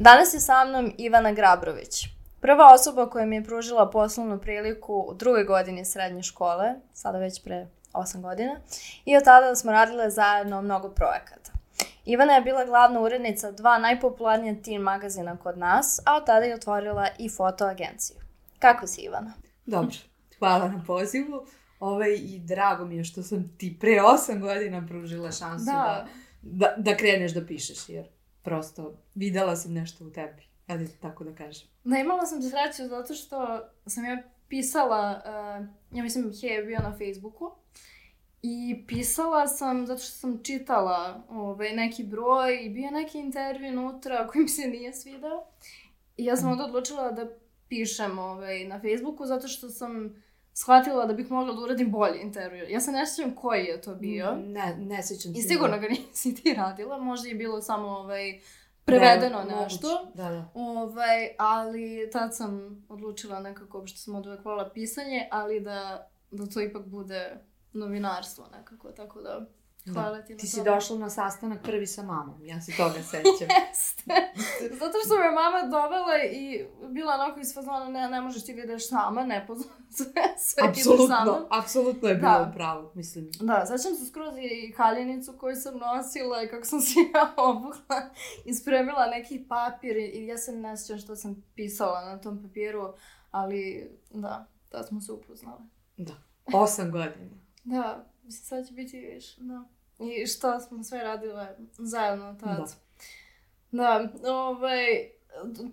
Danas je sa mnom Ivana Grabrović. Prva osoba koja mi je pružila poslovnu priliku u drugoj godini srednje škole, sada već pre 8 godina, i od tada smo radile zajedno mnogo projekata. Ivana je bila glavna urednica dva najpopularnija teen magazina kod nas, a od tada je otvorila i fotoagenciju. Kako si Ivana? Dobro, hvala na pozivu. Ovaj, I drago mi je što sam ti pre 8 godina pružila šansu da. Da, da, da kreneš da pišeš, jer prosto videla sam nešto u tebi, ali tako da kažem. Da, imala sam sreću zato što sam ja pisala, uh, ja mislim, He je bio na Facebooku, I pisala sam zato što sam čitala ovaj, neki broj i bio neki intervju unutra koji mi se nije svidao. I ja sam onda odlučila da pišem ovaj, na Facebooku zato što sam shvatila da bih mogla da uradim bolji intervju. Ja se ne sjećam koji je to bio. Ne, ne sjećam. I sigurno ga nisi ti radila. Možda je bilo samo ovaj, prevedeno ne, nešto. Da, da. Ovaj, ali tad sam odlučila nekako, što sam od uvek volila pisanje, ali da, da to ipak bude novinarstvo nekako, tako da... Hvala da. ti na Ti si došla na sastanak prvi sa mamom, ja se toga sećam. Jeste. Zato što me mama dovela i bila onako iz fazona, ne, ne možeš ti vidiš sama, ne poznaš sve, sve apsolutno, sa mnom. Apsolutno je bilo da. pravo, mislim. Da, sećam se skroz i haljenicu koju sam nosila i kako sam se ja obukla i spremila neki papir i ja se ne sjećam što sam pisala na tom papiru, ali da, da smo se upoznali. Da, osam godina. Da, mislim, sad će biti više, da. I što smo sve radile zajedno tad. Da. Da, ovaj,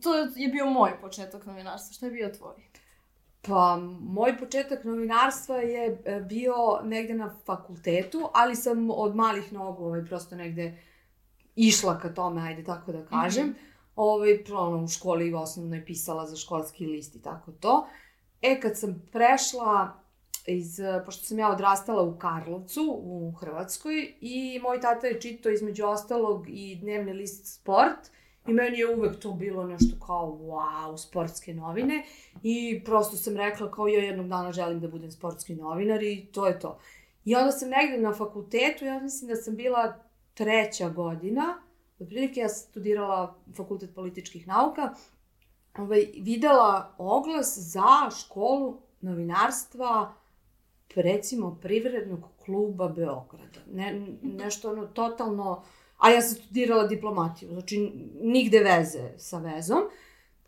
to je bio moj početak novinarstva. Šta je bio tvoj? Pa, moj početak novinarstva je e, bio negde na fakultetu, ali sam od malih nogu ovaj, prosto negde išla ka tome, ajde tako da kažem. Mm -hmm. ovaj, ono, u školi osnovno je pisala za školski list i tako to. E, kad sam prešla iz, pošto sam ja odrastala u Karlovcu, u Hrvatskoj, i moj tata je čitao između ostalog i dnevni list Sport, i meni je uvek to bilo nešto kao, wow, sportske novine, i prosto sam rekla kao ja jednog dana želim da budem sportski novinar i to je to. I onda sam negde na fakultetu, ja mislim da sam bila treća godina, otprilike ja studirala fakultet političkih nauka, ovaj, videla oglas za školu novinarstva recimo privrednog kluba Beograda. Ne, nešto ono totalno, a ja sam studirala diplomatiju, znači nigde veze sa vezom.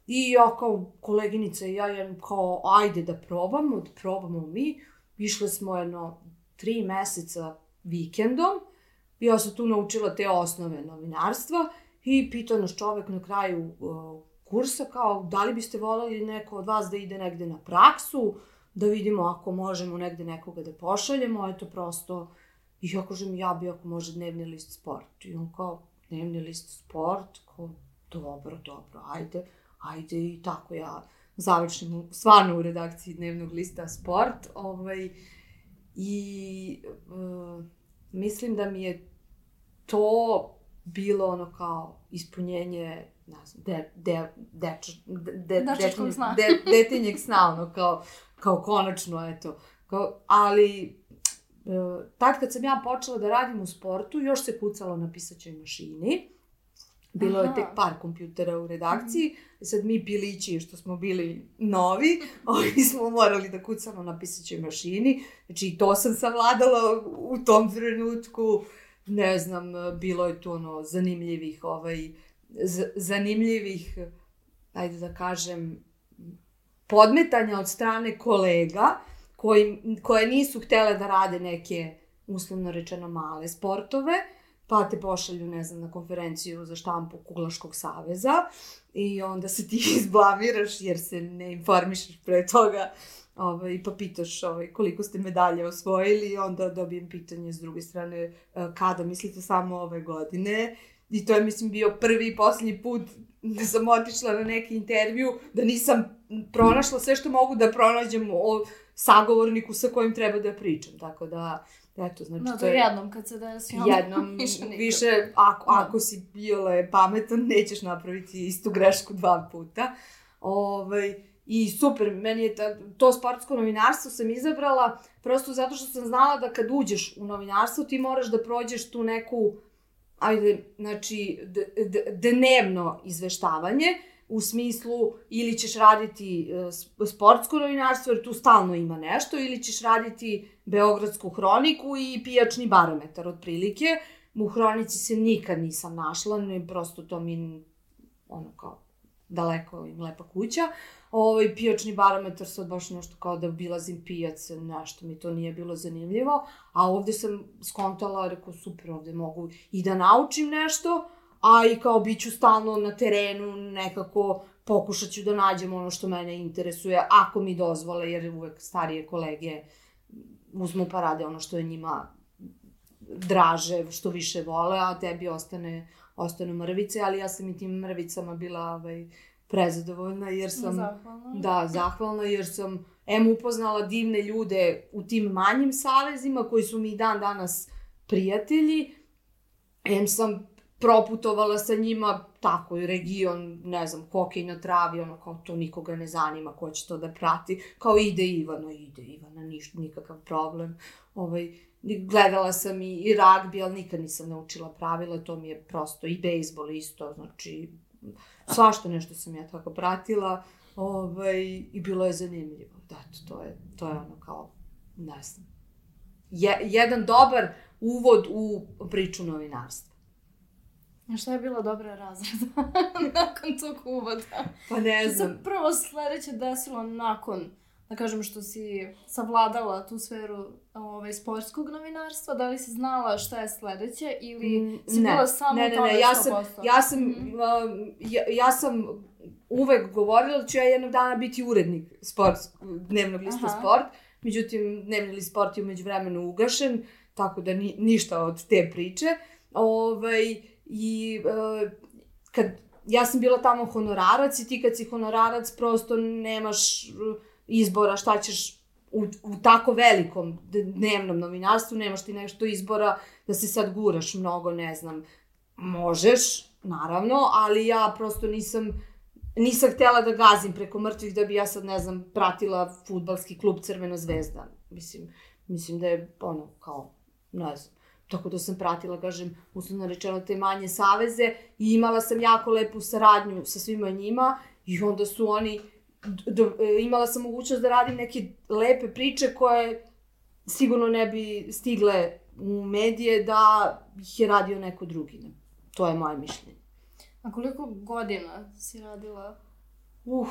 I ja kao koleginica i ja je kao ajde da probamo, da probamo mi. Išle smo jedno tri meseca vikendom. Ja sam tu naučila te osnove novinarstva i pitao nas čovek na kraju uh, kursa kao da li biste voleli neko od vas da ide negde na praksu, da vidimo ako možemo negde nekoga da pošaljemo, eto prosto, i ja kažem, ja bi ako može dnevni list sport. I on kao, dnevni list sport, kao, dobro, dobro, ajde, ajde i tako ja završim stvarno u redakciji dnevnog lista sport, ovaj, i uh, mislim da mi je to bilo ono kao ispunjenje ne znam, de, de, deč, de, de, detinjeg, sna. De, detinjeg sna, ono kao kao konačno, eto. Kao, ali, e, tad kad sam ja počela da radim u sportu, još se kucalo na pisaćoj mašini. Bilo Aha. je tek par kompjutera u redakciji. Mm. Sad mi pilići, što smo bili novi, ovi smo morali da kucamo na pisaćoj mašini. Znači, i to sam savladala u tom trenutku. Ne znam, bilo je tu ono zanimljivih, ovaj, zanimljivih, ajde da kažem, podmetanja od strane kolega koji, koje nisu htele da rade neke, uslovno rečeno, male sportove, pa te pošalju, ne znam, na konferenciju za štampu Kuglaškog saveza i onda se ti izblamiraš jer se ne informišeš pre toga ovaj, pa pitaš ovaj, koliko ste medalje osvojili i onda dobijem pitanje s druge strane e, kada mislite samo ove godine i to je mislim bio prvi i poslednji put da sam otišla na neki intervju, da nisam pronašla sve što mogu da pronađem o sagovorniku sa kojim treba da pričam. Tako da, eto, znači no, to je... jednom kad se desi, onda jednom, više, više ako, no. ako si biole pametan, nećeš napraviti istu grešku dva puta. Ovaj, I super, meni je ta, to sportsko novinarstvo sam izabrala prosto zato što sam znala da kad uđeš u novinarstvo ti moraš da prođeš tu neku ajde, znači, dnevno izveštavanje, u smislu ili ćeš raditi uh, sportsko novinarstvo, jer tu stalno ima nešto, ili ćeš raditi Beogradsku hroniku i pijačni barometar, otprilike. U hronici se nikad nisam našla, ne, prosto to mi, ono kao, daleko im lepa kuća. Ovaj, pijačni barometar sad baš nešto kao da obilazim pijac, nešto mi to nije bilo zanimljivo. A ovde sam skontala, rekao, super, ovde mogu i da naučim nešto, a i kao bit ću stalno na terenu, nekako pokušat ću da nađem ono što mene interesuje, ako mi dozvole, jer uvek starije kolege uzmu pa rade ono što je njima draže, što više vole, a tebi ostane, ostane mrvice, ali ja sam i tim mrvicama bila ovaj, prezadovoljna, jer sam... Zahvalna. Da, zahvalna, jer sam em upoznala divne ljude u tim manjim savezima, koji su mi dan danas prijatelji, em sam proputovala sa njima tako i region, ne znam, hokej na travi, ono kao to nikoga ne zanima ko će to da prati, kao ide Ivana, ide Ivana, niš, nikakav problem. Ovaj, gledala sam i, i ragbi, ali nikad nisam naučila pravila, to mi je prosto i bejsbol isto, znači svašta nešto sam ja tako pratila ovaj, i bilo je zanimljivo. Da, to je, to je ono kao, ne znam, je, jedan dobar uvod u priču novinarstva. A šta je bila dobra razreda nakon tog uvoda? Pa ne Što znam. se prvo sledeće desilo nakon, da kažem što si savladala tu sferu ovaj, sportskog novinarstva? Da li si znala šta je sledeće ili Mm, si ne. bila samo Ne, ne, tome ne, ja sam, 100%? ja sam, Mhm. um, ja, ja sam uvek govorila da ću ja jednog dana biti urednik sport, dnevnog lista Aha. sport. Međutim, dnevni list sport je umeđu vremenu ugašen, tako da ni, ništa od te priče. Ovaj, I uh, kad ja sam bila tamo honorarac i ti kad si honorarac prosto nemaš uh, izbora šta ćeš u, u tako velikom dnevnom novinarstvu, nemaš ti nešto izbora da se sad guraš mnogo, ne znam, možeš, naravno, ali ja prosto nisam nisam htela da gazim preko mrtvih da bi ja sad, ne znam, pratila futbalski klub Crvena zvezda. Mislim, mislim da je ono, kao, ne znam, tako da sam pratila, kažem, uslovno rečeno te manje saveze i imala sam jako lepu saradnju sa svima njima i onda su oni, d- d- e, imala sam mogućnost da radim neke lepe priče koje sigurno ne bi stigle u medije da ih je radio neko drugi. To je moje mišljenje. A koliko godina si radila? Uh,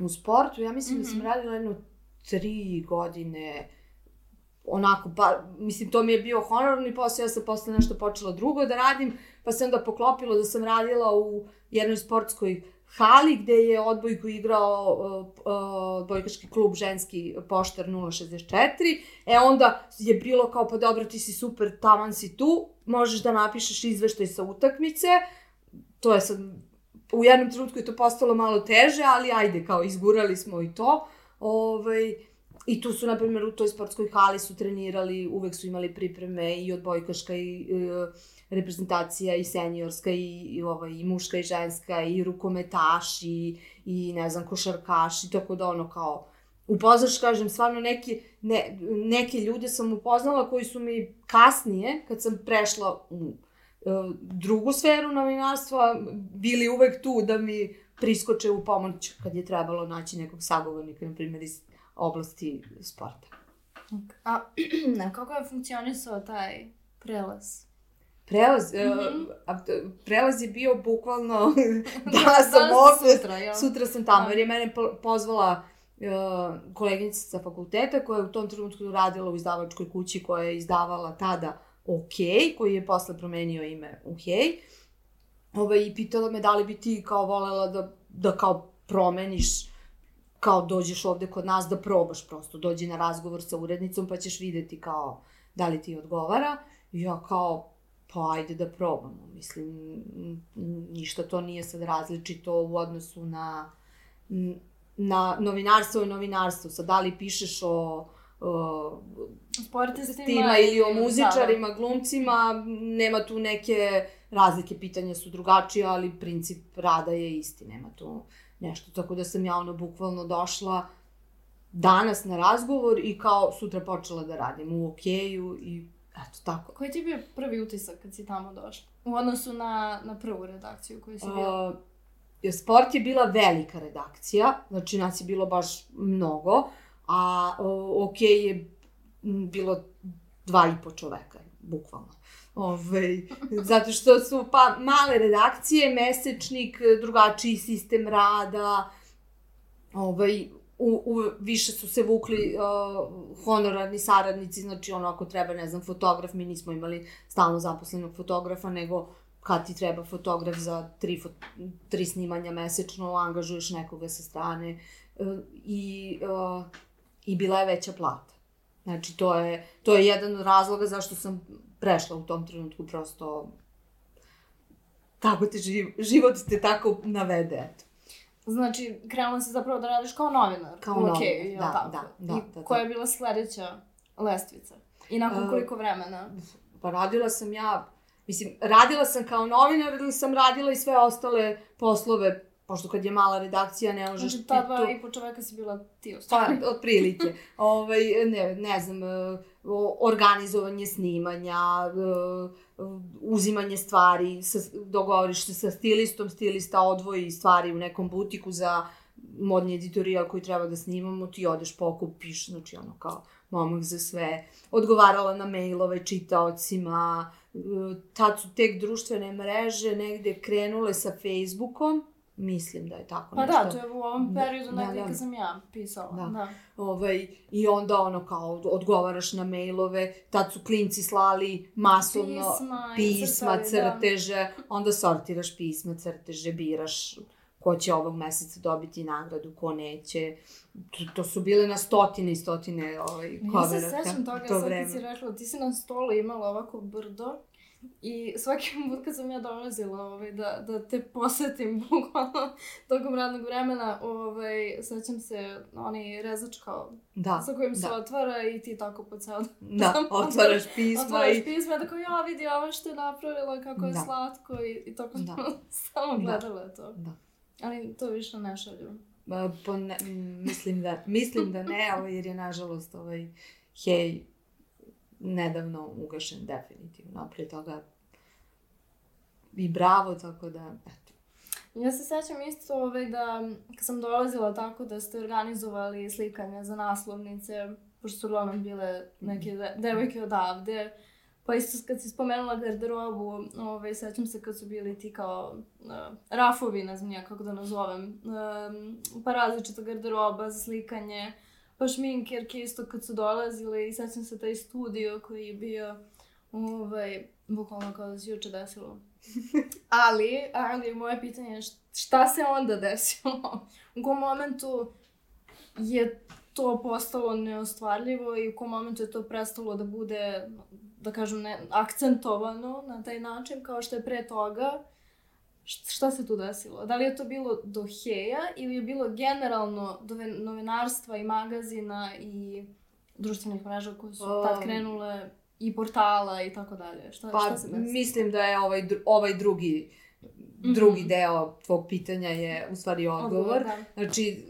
u sportu, ja mislim da sam Mhm. radila jedno tri godine, onako, pa, mislim, to mi je bio honorarni posao, ja sam posle nešto počela drugo da radim, pa se onda poklopilo da sam radila u jednoj sportskoj hali gde je odbojku igrao odbojkaški klub ženski poštar 064. E onda je bilo kao, pa dobro, ti si super, taman si tu, možeš da napišeš izveštaj sa utakmice, to je sad, u jednom trenutku je to postalo malo teže, ali ajde, kao izgurali smo i to. Ovaj, I tu su, na primjer, u toj sportskoj hali su trenirali, uvek su imali pripreme i odbojkaška i e, reprezentacija i seniorska i, i, ovaj, i muška i ženska i rukometaši i ne znam košarkaši, tako da ono kao upoznaš, kažem, stvarno neki, ne, neke ljude sam upoznala koji su mi kasnije, kad sam prešla u e, drugu sferu novinarstva, bili uvek tu da mi priskoče u pomoć kad je trebalo naći nekog sagovornika, na primjer iz oblasti sporta. A kako je funkcionisao taj prelaz? Prelaz, mm. -hmm. a, prelaz je bio bukvalno, Da, danas sam ovde, sutra, jel? sutra sam tamo, Da. jer je mene po- pozvala uh, koleginica sa fakulteta koja je u tom trenutku radila u izdavačkoj kući koja je izdavala tada OK, koji je posle promenio ime u Hej. Ove, I pitala me da li bi ti kao volela da, da kao promeniš kao dođeš ovde kod nas da probaš prosto, dođi na razgovor sa urednicom pa ćeš videti kao da li ti odgovara. Ja kao, pa ajde da probamo. Mislim, ništa to nije sad različito u odnosu na, na novinarstvo i novinarstvo. Sad, da li pišeš o, o Sportistima tima ili o da, muzičarima, glumcima, nema tu neke razlike, pitanja su drugačije, ali princip rada je isti, nema tu nešto. Tako da sam ja ono bukvalno došla danas na razgovor i kao sutra počela da radim u okeju i Eto, tako. Koji ti je bio prvi utisak kad si tamo došla? U odnosu na, na prvu redakciju koju si bila? Uh, sport je bila velika redakcija, znači nas je bilo baš mnogo, a uh, ok je bilo dva i po čoveka, bukvalno. Ove, zato što su pa male redakcije, mesečnik, drugačiji sistem rada, ovaj, u, u, više su se vukli uh, honorarni saradnici, znači ono ako treba, ne znam, fotograf, mi nismo imali stalno zaposlenog fotografa, nego kad ti treba fotograf za tri, fot, tri snimanja mesečno, angažuješ nekoga sa strane uh, i, uh, i bila je veća plata. Znači, to je, to je jedan od razloga zašto sam prešla u tom trenutku, prosto tako te živ, život te tako navede, eto. Znači, krenula si zapravo da radiš kao novinar. Kao u novinar, jel da, tako? da, da, I da, da. koja je bila sledeća lestvica? I nakon Uh, koliko vremena? Pa radila sam ja, mislim, radila sam kao novinar ili sam radila i sve ostale poslove, pošto kad je mala redakcija ne možeš Znači, ti to... i po čoveka si bila ti u Pa, stvari. otprilike. ovaj, ne, ne znam, e, organizovanje snimanja, e, uzimanje stvari, sa, dogovoriš se sa stilistom, stilista odvoji stvari u nekom butiku za modni editorijal koji treba da snimamo, ti odeš pokupiš, znači ono kao momak za sve, odgovarala na mailove čitaocima, e, tad su tek društvene mreže negde krenule sa Facebookom, mislim da je tako Pa nešto. da, to je u ovom Da, periodu da, negdje da. kad sam ja pisala. Da. Da. Ovaj, I onda ono kao odgovaraš na mailove, tad su klinci slali masovno Pisma, pisma, da. crteže, onda sortiraš pisma, crteže, biraš ko će ovog meseca dobiti nagradu, ko neće. To, to su bile na stotine i stotine ovaj, Ja se sećam toga, to sad ti si rekla, ti si na stolu imala ovako brdo i svaki put kad sam ja dolazila ovaj, da, da te posetim bukvalno tokom radnog vremena, ovaj, sećam se onaj rezač kao Da, sa kojim se da. otvara i ti tako po ceo dan da, otvaraš pisma otvaraš i... pisma tako ja vidi ovo što je napravila, kako je Da. slatko i, i tako Da. samo Da. gledala to. Da. Ali to više ne šalju. Po ne, mislim, da, mislim da ne, ovaj, jer je nažalost ovaj hej nedavno ugašen definitivno, a prije toga i bravo, tako da, eto. Ja se sećam isto ovaj, da kad sam dolazila tako da ste organizovali slikanja za naslovnice, pošto su uglavnom bile neke de devojke odavde, pa isto kad si spomenula garderobu, ovaj, sećam se kad su bili ti kao uh, rafovi, ne znam ja kako da nazovem, um, pa različita garderoba za slikanje, pa šminkerke isto kad su dolazile i sećam se taj studio koji je bio ovaj, bukvalno kao da se juče desilo. Ali, ali moje pitanje je št- šta se onda desilo? U kom momentu je to postalo neostvarljivo i u kom momentu je to prestalo da bude, da kažem, ne, akcentovano na taj način kao što je pre toga? Šta se tu desilo? Da li je to bilo do heja ili je bilo generalno do novinarstva i magazina i društvenih mreža koje su tad Um, krenule i portala i tako dalje? Šta, Pa, šta se desilo? mislim da je ovaj, dru- ovaj drugi, drugi deo tvog pitanja je u stvari odgovor. da. Znači,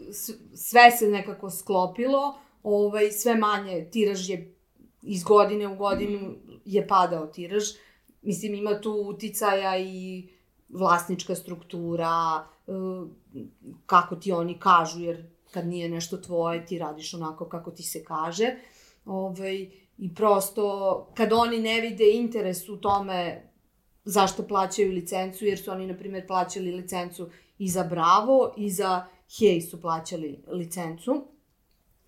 sve se nekako sklopilo, ovaj, sve manje tiraž je iz godine u godinu je padao tiraž. Mislim, ima tu uticaja i vlasnička struktura, e, kako ti oni kažu, jer kad nije nešto tvoje, ti radiš onako kako ti se kaže. Ovaj, I prosto, kad oni ne vide interes u tome zašto plaćaju licencu, jer su oni, na primjer, plaćali licencu i za Bravo i za Hej su plaćali licencu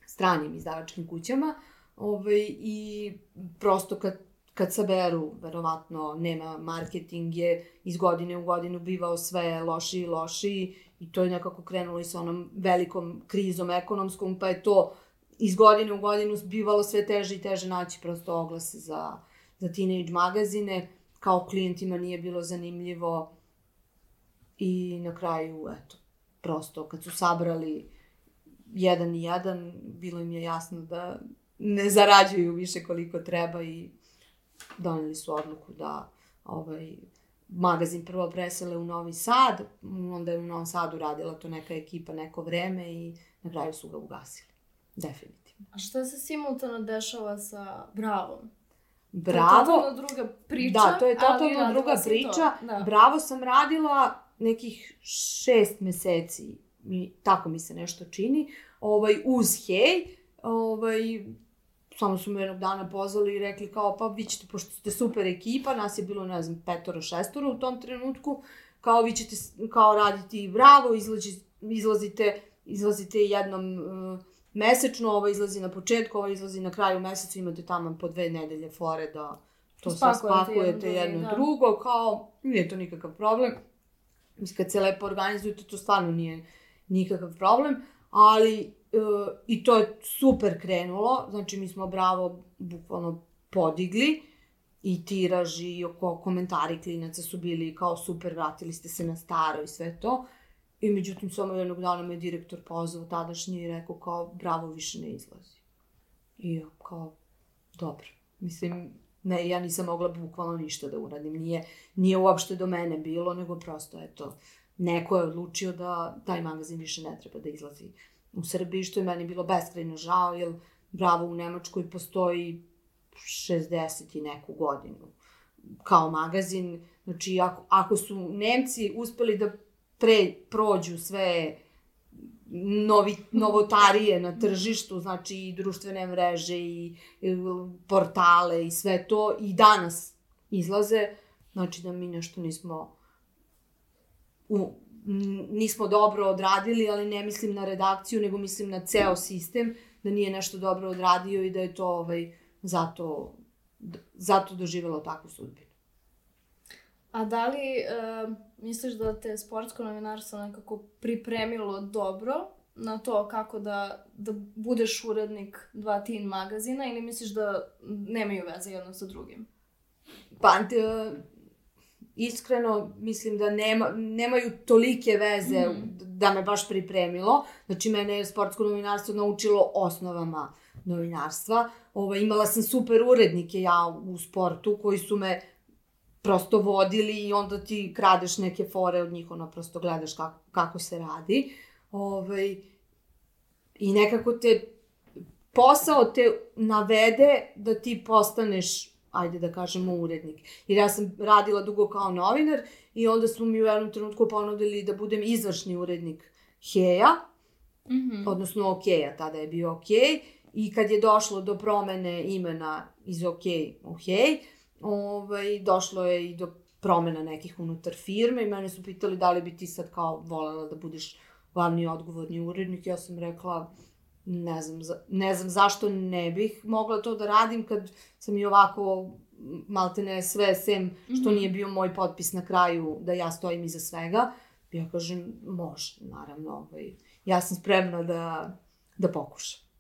stranim izdavačkim kućama. Ovaj, I prosto kad, kad saberu, verovatno nema marketing je iz godine u godinu bivao sve lošiji i lošiji i to je nekako krenulo i sa onom velikom krizom ekonomskom, pa je to iz godine u godinu bivalo sve teže i teže naći prosto oglase za, za teenage magazine. Kao klijentima nije bilo zanimljivo i na kraju, eto, prosto kad su sabrali jedan i jedan, bilo im je jasno da ne zarađuju više koliko treba i doneli su odluku da ovaj, magazin prvo presele u Novi Sad, onda je u Novom Sadu radila to neka ekipa neko vreme i na kraju su ga ugasili. Definitivno. A šta se simultano dešava sa Bravom? Bravo. To je totalno druga priča. Da, to je totalno druga priča. To. Da. Bravo sam radila nekih šest meseci, mi, tako mi se nešto čini, ovaj, uz Hej, ovaj, samo su me jednog dana pozvali i rekli kao, pa vi ćete, pošto ste super ekipa, nas je bilo, ne znam, petoro, šestoro u tom trenutku, kao vi ćete, kao raditi bravo, izlazi, izlazite, izlazite jednom uh, mesečno, ovo izlazi na početku, ovo izlazi na kraju meseca, imate tamo po dve nedelje fore da to sve Spakujete jedno jedno, drugo, da. drugo, kao, nije to nikakav problem. Mislim, kad se lepo organizujete, to stvarno nije nikakav problem, ali i to je super krenulo, znači mi smo Bravo bukvalno podigli i tiraž i oko komentari klinaca su bili kao super, vratili ste se na staro i sve to. I međutim, samo jednog dana me direktor pozvao tadašnji i rekao kao Bravo više ne izlazi. I ja kao, dobro. Mislim, ne, ja nisam mogla bukvalno ništa da uradim. Nije, nije uopšte do mene bilo, nego prosto, eto, neko je odlučio da taj magazin više ne treba da izlazi u Srbiji, što je meni bilo beskrajno žao, jer Bravo u Nemačkoj postoji 60 i neku godinu kao magazin. Znači, ako, ako su Nemci uspeli da pre, prođu sve novi, novotarije na tržištu, znači i društvene mreže i, i portale i sve to i danas izlaze, znači da mi nešto nismo u, nismo dobro odradili, ali ne mislim na redakciju, nego mislim na ceo sistem, da nije nešto dobro odradio i da je to ovaj, zato, zato doživelo takvu sudbinu. A da li e, misliš da te sportsko novinarstvo nekako pripremilo dobro na to kako da, da budeš urednik dva teen magazina ili misliš da nemaju veze jedno sa drugim? Pa, t- iskreno, mislim da nema, nemaju tolike veze Mhm. da me baš pripremilo. Znači, mene je sportsko novinarstvo naučilo osnovama novinarstva. Ovo, imala sam super urednike ja u sportu koji su me prosto vodili i onda ti kradeš neke fore od njih, ono, prosto gledaš kako, kako se radi. Ovaj, I nekako te posao te navede da ti postaneš, ajde da kažemo, urednik. Jer ja sam radila dugo kao novinar i onda su mi u jednom trenutku ponudili da budem izvršni urednik Heja, Mhm. odnosno OK-a, tada je bio OK. I kad je došlo do promene imena iz OK u Hej, ovaj, došlo je i do promena nekih unutar firme i mene su pitali da li bi ti sad kao volela da budeš glavni odgovorni urednik. Ja sam rekla, ne znam, za, ne znam zašto ne bih mogla to da radim kad sam i ovako m, maltene sve sem što Mhm. nije bio moj potpis na kraju da ja stojim iza svega. Ja kažem, može, naravno, ovaj, ja sam spremna da, da pokušam.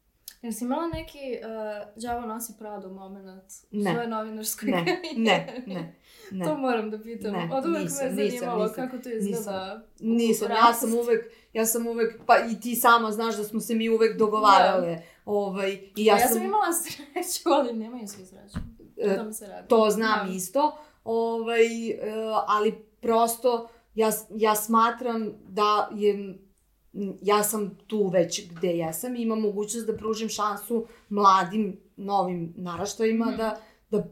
Jesi imala neki uh, đavo nosi Pradu moment u Ne. svojoj novinarskoj Ne, ne, ne, ne. To moram da pitam. Ne, Od uvek nisam, me nisam, zanimalo nisam, kako to izgleda. u Nisam, ja sam uvek, ja sam uvek, pa i ti sama znaš da smo se mi uvek dogovarale, ovaj, i Ja, ja, ja sam, sam imala sreću, ali nemaju svi sreću. e, O tome se radi. to znam Da. isto, ovaj, e, ali prosto ja, ja smatram da je, ja sam tu već gde jesam i imam mogućnost da pružim šansu mladim, novim naraštajima Mhm. da, da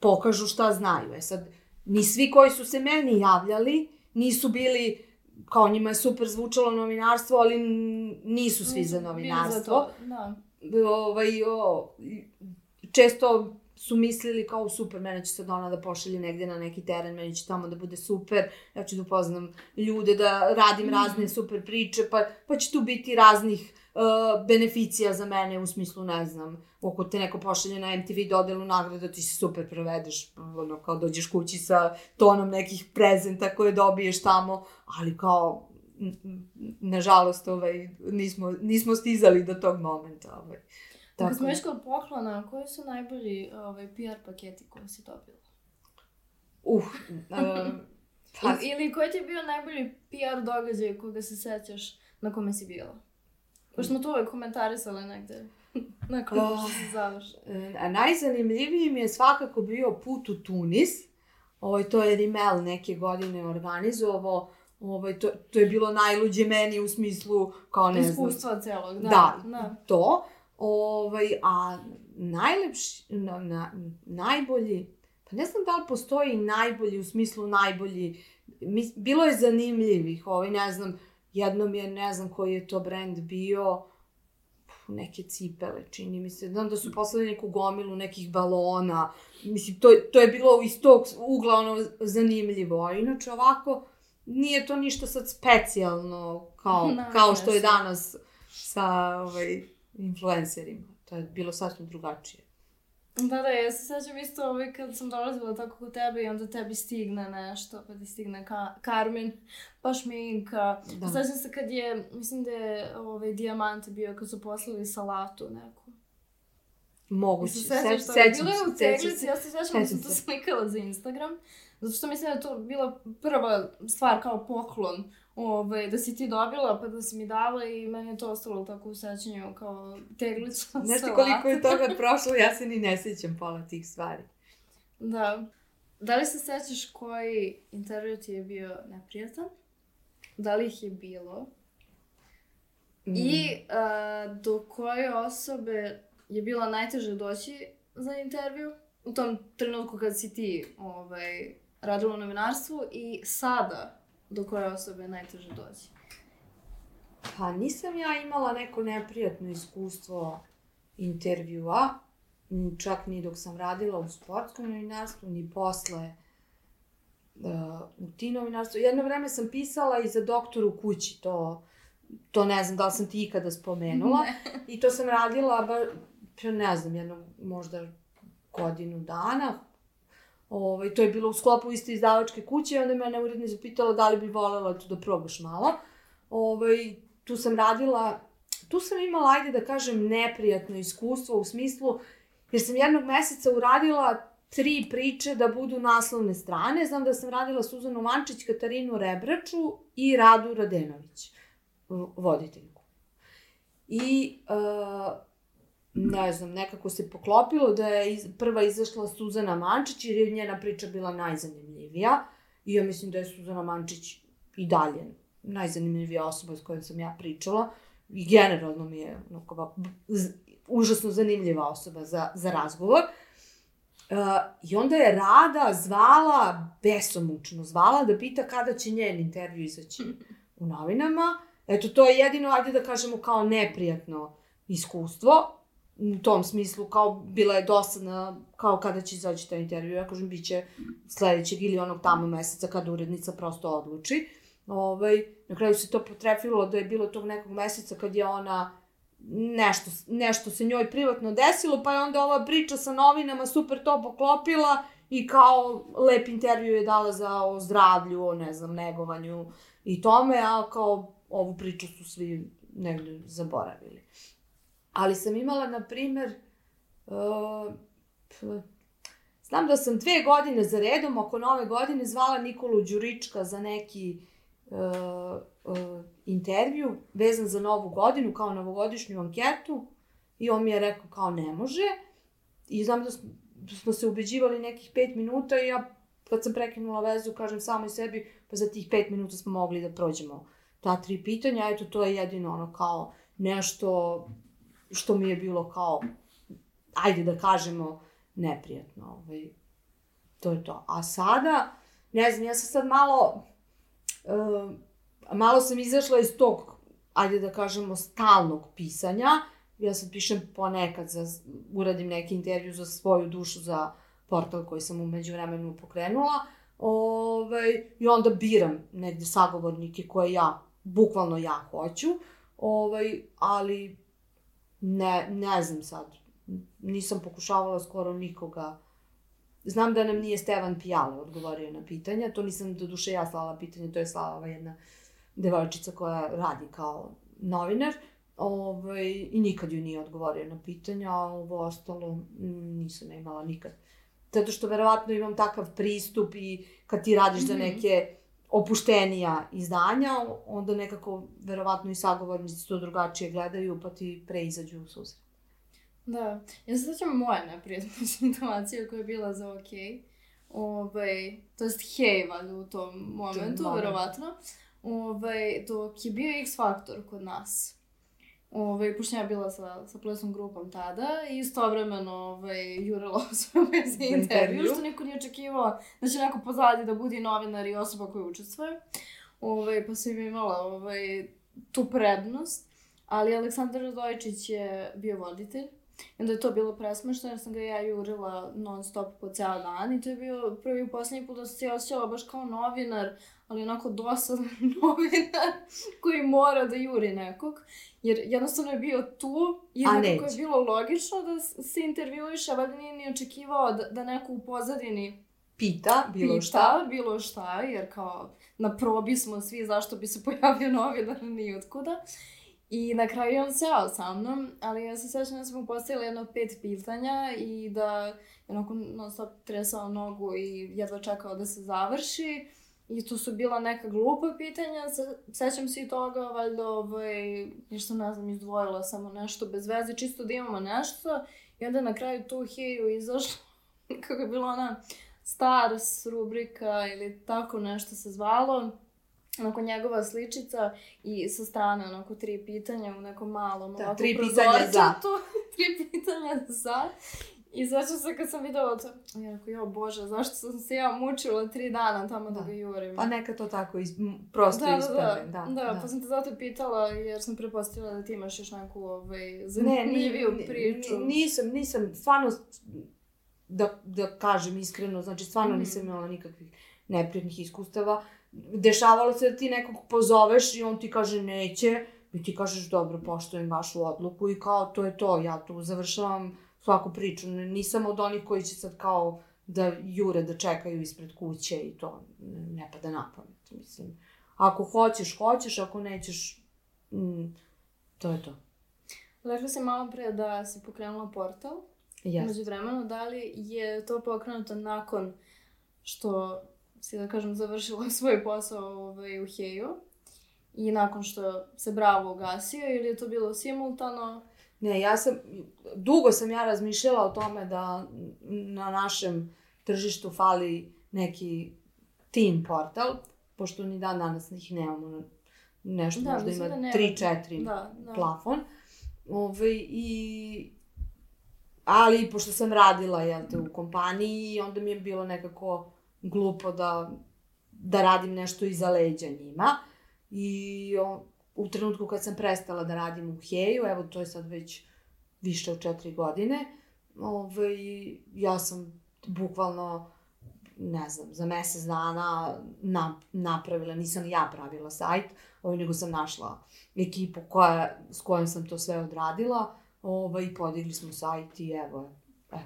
pokažu šta znaju. E sad, ni svi koji su se meni javljali nisu bili, kao njima je super zvučalo novinarstvo, ali nisu svi za Bili novinarstvo to, Da. ovaj, o, često su mislili kao super, mene će sad ona da pošalje negde na neki teren, meni će tamo da bude super, ja ću da upoznam ljude, da radim Mhm. razne super priče, pa, pa će tu biti raznih uh, beneficija za mene u smislu, ne znam, ako te neko pošalje na MTV dodelu nagrada, ti se super provedeš, ono, kao dođeš kući sa tonom nekih prezenta koje dobiješ tamo, ali kao, nažalost, ovaj, nismo, nismo stizali do tog momenta. Ovaj. Tako smo već kod poklona, koji su najbolji ovaj, PR paketi koje si dobila? Uh, uh, pa, I, ili koji ti je bio najbolji PR događaj koga se sećaš na kome si bila? Pošto smo to uvek komentarisali negde. Nakon što se završi. a najzanimljiviji mi je svakako bio put u Tunis. Ovaj, to je Rimel neke godine organizovao. Ovaj, to, to je bilo najluđe meni u smislu, kao ne znam, Iskustva celog, da. Da, da. to. Ovaj, a najlepši, na, na, najbolji, pa ne znam da li postoji najbolji u smislu najbolji, mis, bilo je zanimljivih, ovaj, ne znam, jednom je, ne znam koji je to brand bio, neke cipele, čini mi se. Znam da su poslali neku gomilu nekih balona. Mislim, to, to je bilo iz tog ugla ono zanimljivo. A inače ovako, nije to ništa sad specijalno kao, no, kao što je danas sa ovaj, influencerima. To je bilo sasvim drugačije. Da, da, ja se sećam isto ovaj kad sam dolazila tako kod tebe i onda tebi stigne nešto, pa ti stigne ka Carmen, pa šminka. Da. Sećam se kad je, mislim da je ovaj, dijamant bio kad su poslali salatu neku. Moguće, se sećaš se, sećam Bilo je u teglici, ja se sećam da sam to slikala za Instagram. Zato što mislim da je to bila prva stvar kao poklon ovaj, da si ti dobila, pa da si mi dala i meni je to ostalo tako u sećanju kao teglica Znaš ti koliko je toga prošlo, ja se ni ne sećam pola tih stvari. Da. Da li se sećaš koji intervju ti je bio neprijatan? Da li ih je bilo? Mm. I uh, do koje osobe je bilo najteže doći za intervju? U tom trenutku kad si ti ovaj, radila u novinarstvu i sada do koje osobe najteže doći? Pa nisam ja imala neko neprijatno iskustvo intervjua, čak ni dok sam radila u sportskom novinarstvu, ni posle uh, u ti novinarstvu. Jedno vreme sam pisala i za doktor u kući, to, to ne znam da li sam ti ikada spomenula. I to sam radila, ba, ne znam, jedno možda godinu dana, Ovaj, to je bilo u sklopu iste izdavačke kuće i onda je mene urednica zapitala da li bi volela da probaš malo. Ovaj, tu sam radila, tu sam imala, ajde da kažem, neprijatno iskustvo u smislu, jer sam jednog meseca uradila tri priče da budu naslovne strane. Znam da sam radila Suzanu Mančić, Katarinu Rebraču i Radu Radenović, voditeljku. I uh, ne znam, nekako se poklopilo da je iz, prva izašla Suzana Mančić jer je njena priča bila najzanimljivija i ja mislim da je Suzana Mančić i dalje najzanimljivija osoba s kojom sam ja pričala i generalno mi je onako, užasno zanimljiva osoba za, za razgovor. Uh, I onda je Rada zvala, besomučno zvala, da pita kada će njen intervju izaći u novinama. Eto, to je jedino, ajde da kažemo, kao neprijatno iskustvo u tom smislu, kao bila je dosadna, kao kada će izaći taj intervju, ja kažem, bit će sledećeg ili onog tamo meseca kada urednica prosto odluči. Ovaj, na kraju se to potrefilo da je bilo tog nekog meseca kad je ona nešto, nešto se njoj privatno desilo, pa je onda ova priča sa novinama super to poklopila i kao lep intervju je dala za o zdravlju, o ne znam, negovanju i tome, a kao ovu priču su svi negde zaboravili. Ali sam imala, na primer, uh, znam da sam dve godine za redom, oko nove godine, zvala Nikolu Đurička za neki uh, uh, intervju vezan za novu godinu, kao novogodišnju anketu. I on mi je rekao kao ne može. I znam da smo, da smo se ubeđivali nekih pet minuta i ja kad sam prekinula vezu, kažem samo i sebi, pa za tih pet minuta smo mogli da prođemo ta tri pitanja. Eto, to je jedino ono kao nešto što mi je bilo kao, ajde da kažemo, neprijatno. Ovaj, to je to. A sada, ne znam, ja sam sad malo, uh, malo sam izašla iz tog, ajde da kažemo, stalnog pisanja. Ja sad pišem ponekad, za, uradim neki intervju za svoju dušu, za portal koji sam umeđu vremenu pokrenula. Ovaj, I onda biram negde sagovornike koje ja, bukvalno ja hoću. Ovaj, ali Ne, ne znam sad. Nisam pokušavala skoro nikoga. Znam da nam nije Stevan Pijale odgovorio na pitanja. To nisam do duše ja slala pitanje, to je slala ova jedna devojčica koja radi kao novinar. Ovaj, I nikad ju nije odgovorio na pitanja, a ovo ostalo nisam imala nikad. Zato što verovatno imam takav pristup i kad ti radiš mm -hmm. za neke opuštenija izdanja, onda nekako verovatno i sagovornici to drugačije gledaju, pa ti pre izađu u susret. Da, ja se sećam moje neprijatne situacije koja je bila za ok. Ovaj, to jest hej, valjda u tom momentu, verovatno. Ovaj, dok je bio X Faktor kod nas. Ovaj, pošto ja bila sa, sa plesnom grupom tada i istovremeno ovaj, jurila svoje veze intervju, intervju. što niko nije očekivao da će neko pozadi da budi novinar i osoba koja učestvuje. Ovaj, pa sam imala ovaj, tu prednost. Ali Aleksandar Radojičić je bio voditelj. I onda je to bilo presmešno jer sam ga ja jurila non stop po ceo dan i to je bio prvi i poslednji put da sam se osjećala baš kao novinar, ali onako dosadan novinar koji mora da juri nekog. Jer jednostavno je bio tu i nekako je bilo logično da se intervjuiše, valjda nije ni očekivao da, da neko u pozadini Pita, bilo pita, šta. bilo šta, jer kao na probi smo svi zašto bi se pojavio novinar ni otkuda. I na kraju on seo sa mnom, ali ja se sećam da smo postavili jedno pet pitanja i da je onako non stop tresao nogu i jedva čekao da se završi. I to su bila neka glupa pitanja, se, sećam se i toga, valjda, ovaj, ništa ne znam, izdvojila samo nešto bez veze, čisto da imamo nešto. I onda na kraju tu heju izašlo, kako je bila ona Stars rubrika ili tako nešto se zvalo. Onako njegova sličica i sa strane onako tri pitanja u nekom malom Da, ovako tri pitanja za. prozorčetu. tri pitanja za. I sećam se kad sam videla to, ja rekao, jo bože, zašto sam se ja mučila tri dana tamo da, Da. ga jurim. Pa neka to tako iz, prosto da, da, isprave. da, Da, da, pa sam te zato pitala jer sam prepostavila da ti imaš još neku ovaj, Ne, ni- zanimljiviju ni- priču. ni- nisam, nisam, stvarno, da, da kažem iskreno, znači stvarno Mhm. nisam imala nikakvih neprijatnih iskustava. Dešavalo se da ti nekog pozoveš i on ti kaže neće, i ti kažeš dobro, poštujem vašu odluku i kao to je to, ja tu završavam svaku priču. Nisam od onih koji će sad kao da jure, da čekaju ispred kuće i to ne pada na pamet, mislim. Ako hoćeš, hoćeš, ako nećeš, mm, to je to. Rekla si malo pre da si pokrenula portal. Yes. Među vremenu, da li je to pokrenuto nakon što si, da kažem, završila svoj posao ovaj, u Heju i nakon što se Bravo ugasio ili je to bilo simultano? Ne, ja sam, dugo sam ja razmišljala o tome da na našem tržištu fali neki teen portal, pošto ni dan danas ih nemamo, nešto Da, možda ima da nema. 3-4 Da, da. plafon. Ove, i, ali pošto sam radila jel te, u kompaniji, onda mi je bilo nekako glupo da, da radim nešto iza leđa njima. I o, u trenutku kad sam prestala da radim u Heju, evo to je sad već više od četiri godine, ove, ja sam bukvalno ne znam, za mesec dana na, napravila, nisam ja pravila sajt, ovaj, nego sam našla ekipu koja, s kojom sam to sve odradila ovaj, podigli smo sajt i evo, evo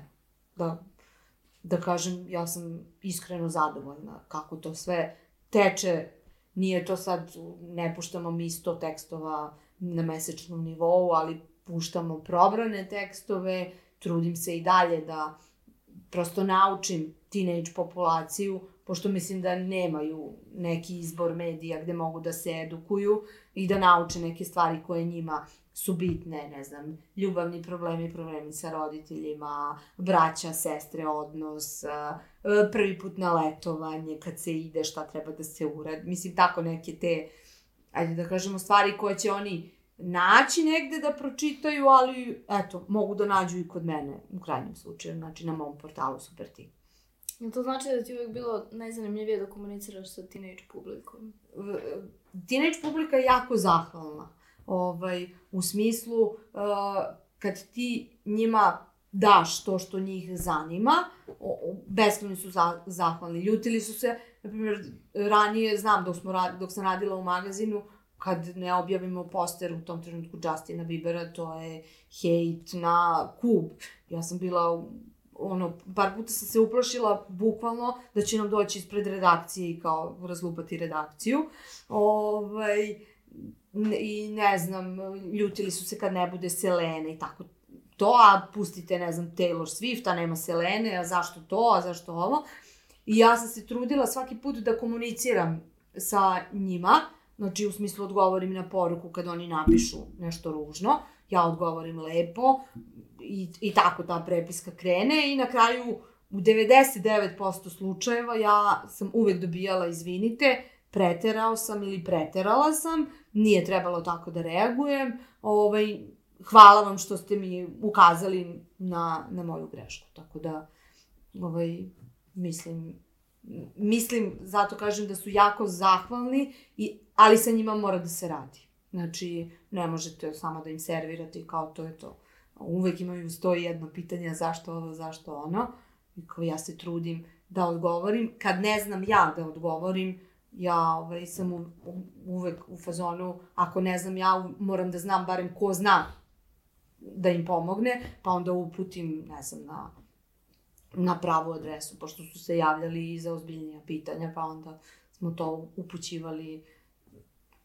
da, da kažem, ja sam iskreno zadovoljna kako to sve teče, nije to sad, ne puštamo mi 100 tekstova na mesečnom nivou, ali puštamo probrane tekstove, trudim se i dalje da prosto naučim teenage populaciju, pošto mislim da nemaju neki izbor medija gde mogu da se edukuju i da nauče neke stvari koje njima su bitne, ne znam, ljubavni problemi, problemi sa roditeljima, braća, sestre, odnos, e, prvi put na letovanje, kad se ide, šta treba da se uradi. Mislim, tako neke te, ajde da kažemo, stvari koje će oni naći negde da pročitaju, ali eto, mogu da nađu i kod mene, u krajnjem slučaju, znači na mom portalu Super Ti. Jel to znači da ti je uvijek bilo najzanimljivije da komuniciraš sa teenage publikom? teenage publika je jako zahvalna. Ovaj, u smislu, uh, kad ti njima daš to što njih zanima, beskreno su za, zahvalni. Ljutili su se, na primjer, ranije, znam dok, smo, dok sam radila u magazinu, kad ne objavimo poster u tom trenutku Justina Biebera, to je hejt na kub. Ja sam bila ono, par puta sam se uplašila bukvalno da će nam doći ispred redakcije i kao razlupati redakciju. Ovaj, I ne znam, ljutili su se kad ne bude Selene i tako to, a pustite, ne znam, Taylor Swift, a nema Selene, a zašto to, a zašto ovo. I ja sam se trudila svaki put da komuniciram sa njima, znači u smislu odgovorim na poruku kad oni napišu nešto ružno, ja odgovorim lepo i, i tako ta prepiska krene i na kraju u 99% slučajeva ja sam uvek dobijala izvinite, preterao sam ili preterala sam, nije trebalo tako da reagujem, ovaj, hvala vam što ste mi ukazali na, na moju grešku. Tako da, ovaj, mislim, mislim, zato kažem da su jako zahvalni, i, ali sa njima mora da se radi. Znači, ne možete samo da im servirate i kao to je to. Uvek imaju stoji jedno pitanje zašto ovo, zašto ono. I kao ja se trudim da odgovorim. Kad ne znam ja da odgovorim, ja ovaj, sam u, uvek u fazonu, ako ne znam ja, moram da znam barem ko zna da im pomogne, pa onda uputim, ne znam, na, na pravu adresu, pošto su se javljali i za ozbiljnija pitanja, pa onda smo to upućivali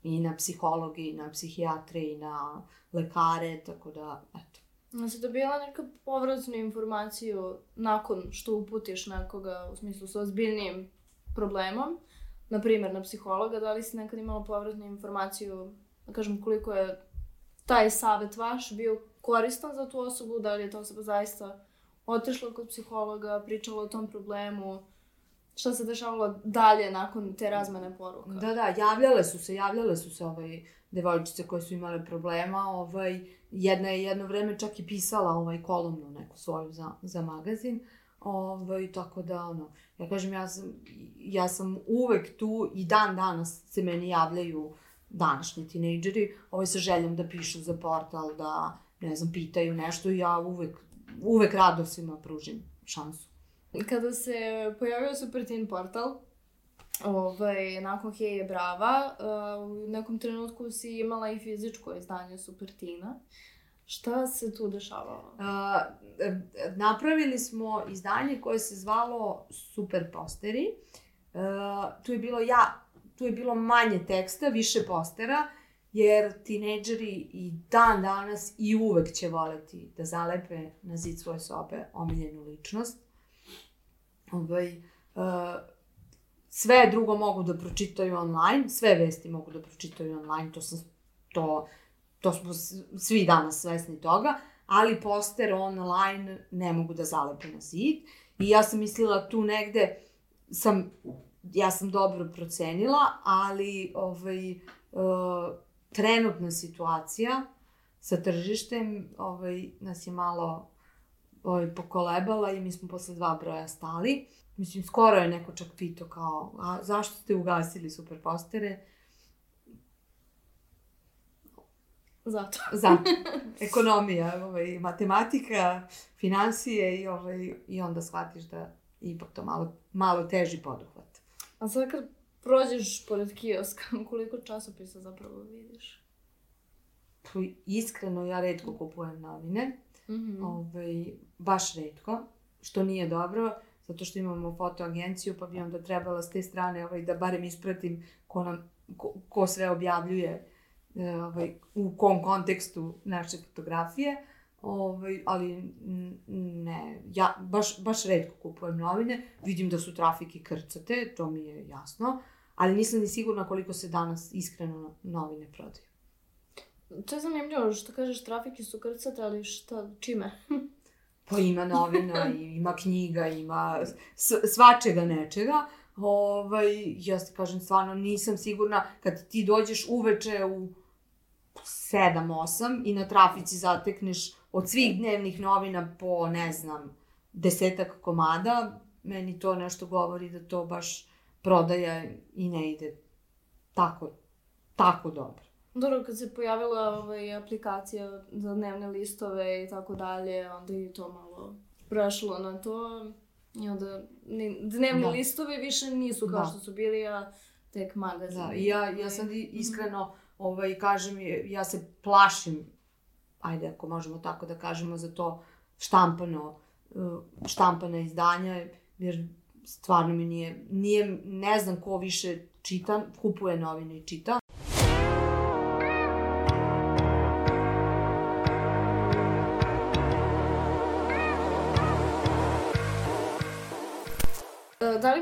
i na psihologi, i na psihijatre, i na lekare, tako da, eto. A si dobijala neka povratnu informaciju nakon što uputiš nekoga, u smislu sa ozbiljnijim problemom, na primjer na psihologa, da li si nekad imala povratnu informaciju, da kažem koliko je taj savet vaš bio koristan za tu osobu, da li je ta osoba zaista otišla kod psihologa, pričala o tom problemu, šta se dešavalo dalje nakon te razmene poruka. Da, da, javljale su se, javljale su se ovaj, devojčice koje su imale problema, ovaj, jedna je jedno vreme čak i pisala ovaj kolumnu neku svoju za, za magazin, ovaj, tako da, ono, ja kažem, ja sam, ja sam uvek tu i dan danas se meni javljaju današnji tinejdžeri, ovaj, sa željom da pišu za portal, da, ne znam, pitaju nešto i ja uvek, uvek rado svima pružim šansu. Kada se pojavio Super Teen portal, ovaj, nakon Heje Brava, uh, u nekom trenutku si imala i fizičko izdanje Super Tina. Šta se tu dešavalo? Uh, napravili smo izdanje koje se zvalo Super posteri. Uh, tu je bilo ja, tu je bilo manje teksta, više postera, jer tinejdžeri i dan danas i uvek će voleti da zalepe na zid svoje sobe omiljenu ličnost. Ovaj, uh, sve drugo mogu da pročitaju online, sve vesti mogu da pročitaju online, to sam, to, to smo svi danas svesni toga, ali poster online ne mogu da zalepe na zid. I ja sam mislila tu negde, sam, ja sam dobro procenila, ali ovaj, uh, trenutna situacija sa tržištem ovaj, nas je malo ovaj, pokolebala i mi smo posle dva broja stali. Mislim, skoro je neko čak pitao kao, a zašto ste ugasili super postere? Zato. Zato. Ekonomija, ovaj, matematika, financije i, ovaj, i onda shvatiš da ipak to malo, malo teži poduhvat. A sad kad prođeš pored kioska, koliko časopisa zapravo vidiš? Tu, iskreno, ja redko kupujem novine. Mm -hmm. Ovaj, baš redko, što nije dobro, zato što imamo fotoagenciju, pa bi onda trebala s te strane ovaj, da barem ispratim ko, nam, ko, ko sve objavljuje ovaj, u kom kontekstu naše fotografije. Ovaj, ali ne, ja baš, baš redko kupujem novine, vidim da su trafike krcate, to mi je jasno, ali nisam ni sigurna koliko se danas iskreno novine prodaju. To je zanimljivo što kažeš trafike su krcate, ali šta, čime? pa ima novina, ima knjiga, ima svačega nečega. Ovaj, ja ti kažem, stvarno nisam sigurna kad ti dođeš uveče u 7-8 i na trafici zatekneš od svih dnevnih novina po, ne znam, desetak komada, meni to nešto govori da to baš prodaja i ne ide tako, tako dobro. Dobro, kad se pojavila ovaj, aplikacija za dnevne listove i tako dalje, onda je to malo prešlo na to. I onda ni, dnevni da. listovi više nisu kao da. što su bili, a tek magazin. Da, i ja, ja sad iskreno ovaj, kažem, ja se plašim, ajde ako možemo tako da kažemo, za to štampano, uh, štampana izdanja, jer stvarno mi nije, nije, ne znam ko više čita, kupuje novine i čita.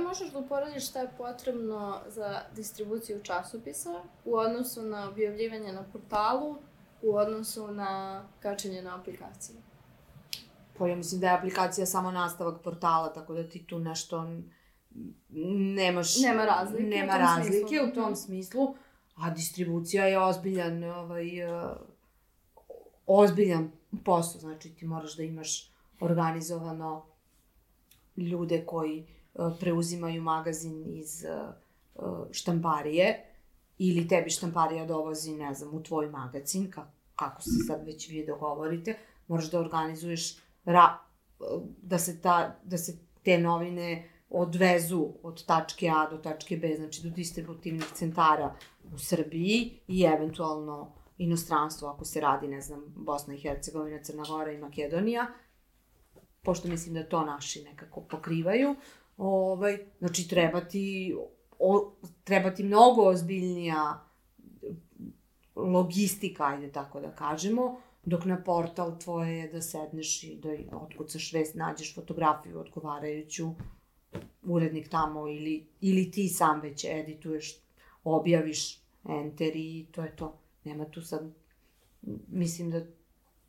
Možeš da uporediš šta je potrebno za distribuciju časopisa u odnosu na objavljivanje na portalu, u odnosu na kačenje na aplikaciji? Pa ja mislim da je aplikacija samo nastavak portala, tako da ti tu nešto nemaš... Nema razlike u Nema tom razlike smislu. u tom Mhm. smislu, a distribucija je ozbiljan, ovaj, uh, ozbiljan posao, znači ti moraš da imaš organizovano ljude koji preuzimaju magazin iz uh, uh, štamparije ili tebi štamparija dovozi, ne znam, u tvoj magazin, ka, kako se sad već vi dogovorite, moraš da organizuješ ra, uh, da, se ta, da se te novine odvezu od tačke A do tačke B, znači do distributivnih centara u Srbiji i eventualno inostranstvo ako se radi, ne znam, Bosna i Hercegovina, Crna Gora i Makedonija, pošto mislim da to naši nekako pokrivaju, ovaj, znači treba ti, o, treba ti mnogo ozbiljnija logistika, ajde tako da kažemo, dok na portal tvoje je da sedneš i da otkucaš vest, nađeš fotografiju odgovarajuću, urednik tamo ili, ili ti sam već edituješ, objaviš, enter i to je to. Nema tu sad, mislim da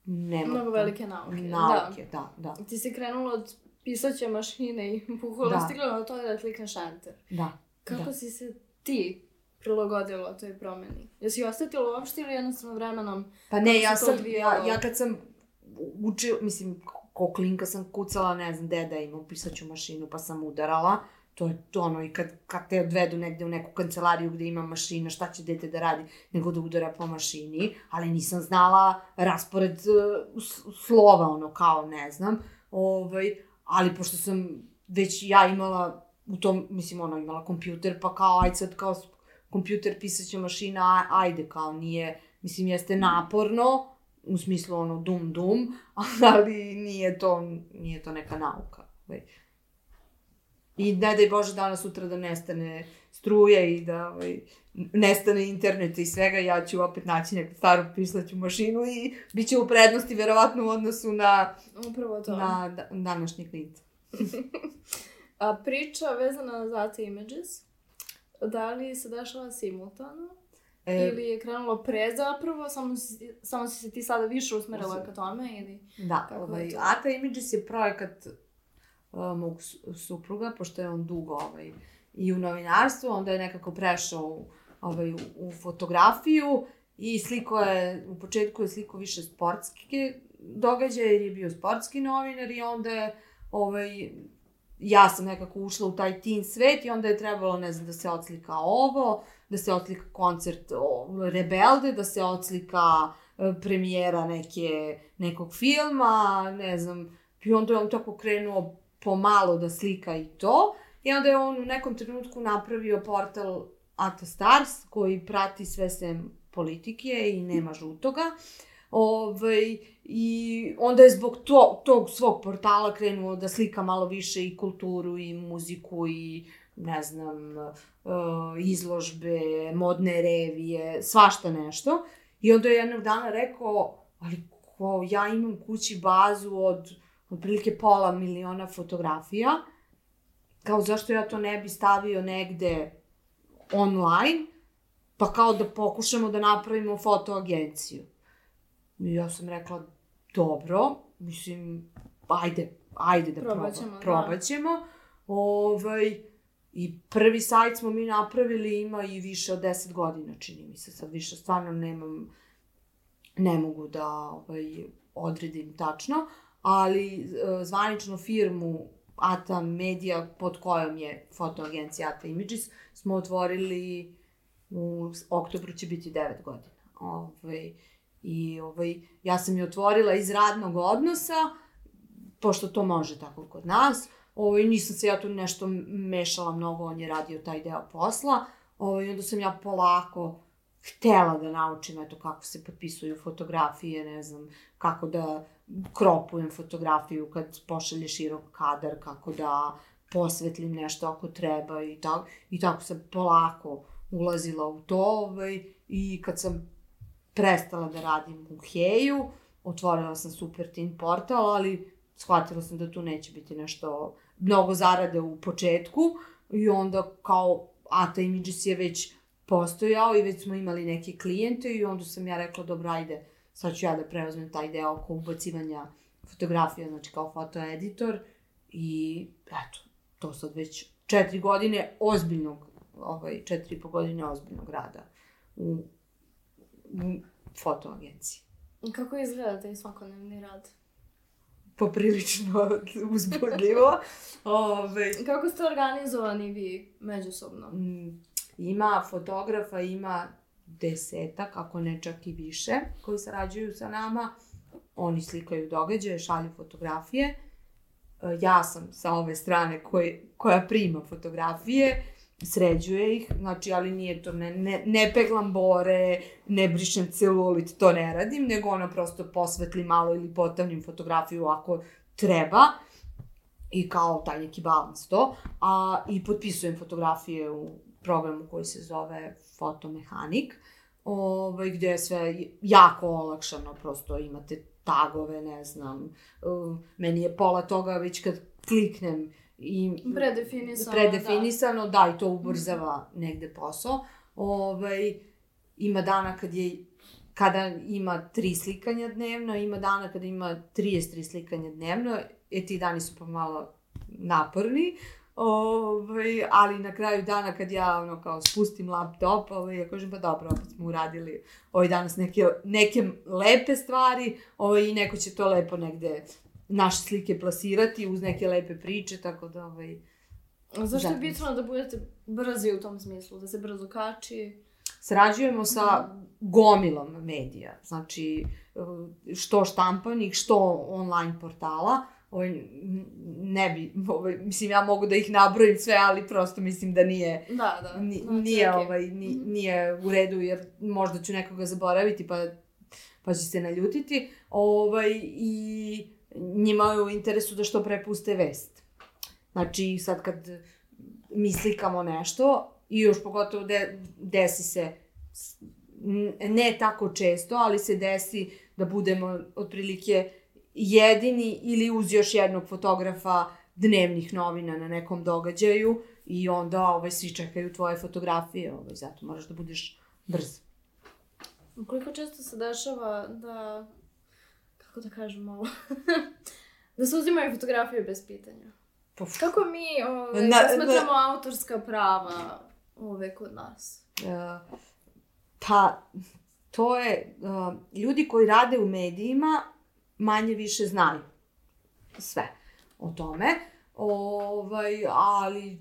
nema Mnogo velike nauke. nauke, da, da, Da. Ti si krenula od pisaće mašine i bukvalno Da. stigla na to da klikneš enter. da. Kako da. si se ti prilagodila toj promeni? Jesi osetila uopšte ili jednostavno vremenom? Pa ne, ja sam, ja, ja kad sam učio, mislim, ko klinka sam kucala, ne znam, deda ima pisaću mašinu, pa sam udarala. To je to ono, i kad, kad te odvedu negde u neku kancelariju gde ima mašina, šta će dete da radi, nego da udara po mašini, ali nisam znala raspored uh, slova, ono, kao, ne znam, ovaj, ali pošto sam već ja imala u tom, mislim, ono, imala kompjuter, pa kao, aj sad, kao, kompjuter, pisaća mašina, aj- ajde, kao, nije, mislim, jeste naporno, u smislu, ono, dum, dum, ali nije to, nije to neka nauka. I ne daj Bože danas sutra da nestane struje i da ovaj, nestane internet i svega, ja ću opet naći neku staru pisaću mašinu i bit će u prednosti verovatno u odnosu na, Upravo to. na da, današnje klinice. A priča vezana za te images, da li se dešava simultano? E, Ili je krenulo pre zapravo, samo si, samo si se ti sada više usmerila ka tome ili... Da, Kako ovaj? Ata Images je projekat uh, mog su- supruga, pošto je on dugo ovaj, i u novinarstvu, onda je nekako prešao u, ovaj, u, fotografiju i sliko je, u početku je sliko više sportske događaje, jer je bio sportski novinar i onda je ovaj, ja sam nekako ušla u taj teen svet i onda je trebalo, ne znam, da se odslika ovo, da se odslika koncert Rebelde, da se odslika e, premijera neke, nekog filma, ne znam, i onda je on tako krenuo pomalo da slika i to. I onda je on u nekom trenutku napravio portal Ata Stars, koji prati sve sem politike i nema žutoga. Ovaj, I onda je zbog to, tog svog portala krenuo da slika malo više i kulturu i muziku i ne znam, uh, izložbe, modne revije, svašta nešto. I onda je jednog dana rekao, ali ko, ja imam kući bazu od otprilike pola miliona fotografija, kao zašto ja to ne bi stavio negde online, pa kao da pokušamo da napravimo fotoagenciju. I ja sam rekla, dobro, mislim, ajde, ajde da Probat proba, ćemo, da. Ovaj, I prvi sajt smo mi napravili, ima i više od 10 godina, čini mi se, sad više stvarno nemam, ne mogu da ovaj, odredim tačno, ali e, zvaničnu firmu Ata Media, pod kojom je fotoagencija Ata Images, smo otvorili u oktobru će biti 9 godina. Ovaj, I ovaj, ja sam je otvorila iz radnog odnosa, pošto to može tako kod nas. Ovaj, nisam se ja tu nešto mešala mnogo, on je radio taj deo posla. Ovaj, onda sam ja polako htela da naučim eto kako se potpisuju fotografije, ne znam, kako da kropujem fotografiju kad pošalje širok kadar, kako da posvetlim nešto ako treba i tako. I tako sam polako ulazila u to ovaj, i kad sam prestala da radim u Heju, otvorila sam Super Teen portal, ali shvatila sam da tu neće biti nešto mnogo zarade u početku i onda kao Ata Images je već postojao i već smo imali neke klijente i onda sam ja rekla dobro ajde sad ću ja da preuzmem taj deo oko ubacivanja fotografija, znači kao fotoeditor i eto, to sad već četiri godine ozbiljnog, ovaj, četiri i po godine ozbiljnog rada u, u fotoagenciji. Kako izgleda taj svakodnevni rad? Poprilično uzbudljivo. Ove, Kako ste organizovani vi međusobno? mm, ima fotografa, ima desetak, ako ne čak i više, koji sarađuju sa nama. Oni slikaju događaje, šalju fotografije. E, Ja sam sa ove strane koji, koja prima fotografije, sređuje ih, znači, ali nije to, ne, ne, ne peglam bore, ne brišem celulit, to ne radim, nego ona prosto posvetli malo ili potamnim fotografiju ako treba i kao taj neki balans to, a i potpisujem fotografije u programu koji se zove Fotomehanik, ovaj, gde je sve jako olakšano, prosto imate tagove, ne znam, um, meni je pola toga već kad kliknem i Predefinisano, predefinisano, da. i to ubrzava negde posao. Ovaj, ima dana kad je kada ima tri slikanja dnevno, ima dana kada ima 33 slikanja dnevno, e ti dani su pomalo naporni, ovaj, ali na kraju dana kad ja ono kao spustim laptop, ovaj, ja kažem pa dobro, opet smo uradili ovaj danas neke, neke lepe stvari ovaj, i neko će to lepo negde naše slike plasirati uz neke lepe priče, tako da ovaj, Da. Zašto je bitno da budete brzi u tom smislu? Da se brzo kači? Sarađujemo sa gomilom medija, znači eh, što štampanih, što online portala. Ovaj, ne bi, ovaj, mislim ja mogu da ih nabrojim sve, ali prosto mislim da nije, Da, da. ni, Znači, nije, okej. ovaj, ni, Mhm. nije u redu jer možda ću nekoga zaboraviti pa, pa će se naljutiti. Ovaj, I njima je u interesu da što pre puste vest. Znači sad kad mi slikamo nešto i još pogotovo de, desi se ne tako često, ali se desi da budemo otprilike jedini ili uz još jednog fotografa dnevnih novina na nekom događaju i onda ovaj, svi čekaju tvoje fotografije, ovaj, zato moraš da budeš brz. Koliko često se dešava da, kako da kažem ovo, da se uzimaju fotografije bez pitanja? Puf. Kako mi ove, Na- posmatramo autorska prava ove kod nas? E, pa, to je, e, ljudi koji rade u medijima manje više znaju sve o tome, ovaj, ali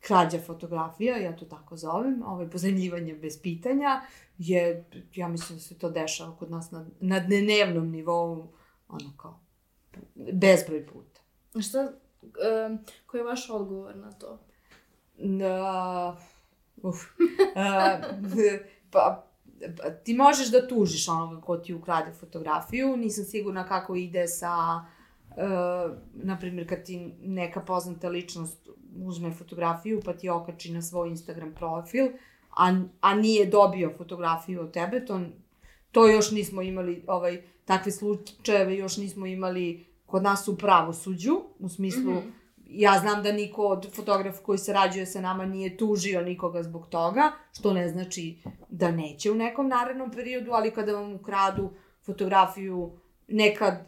krađa fotografija, ja to tako zovem, ovaj, pozemljivanje bez pitanja, je, ja mislim da se to dešava kod nas na, na dnevnom nivou, ono kao, bezbroj puta. Šta, e, koji je vaš odgovor na to? Na, uf, pa, pa, ti možeš da tužiš onoga ko ti ukrade fotografiju, nisam sigurna kako ide sa, uh, na primjer, kad ti neka poznata ličnost uzme fotografiju pa ti okači na svoj Instagram profil, a, a nije dobio fotografiju od tebe, to, to još nismo imali, ovaj, takve slučajeve još nismo imali kod nas u pravosuđu, u smislu, Mhm. Ja znam da niko od fotografa koji sarađuje sa nama nije tužio nikoga zbog toga, što ne znači da neće u nekom narednom periodu, ali kada vam ukradu fotografiju nekad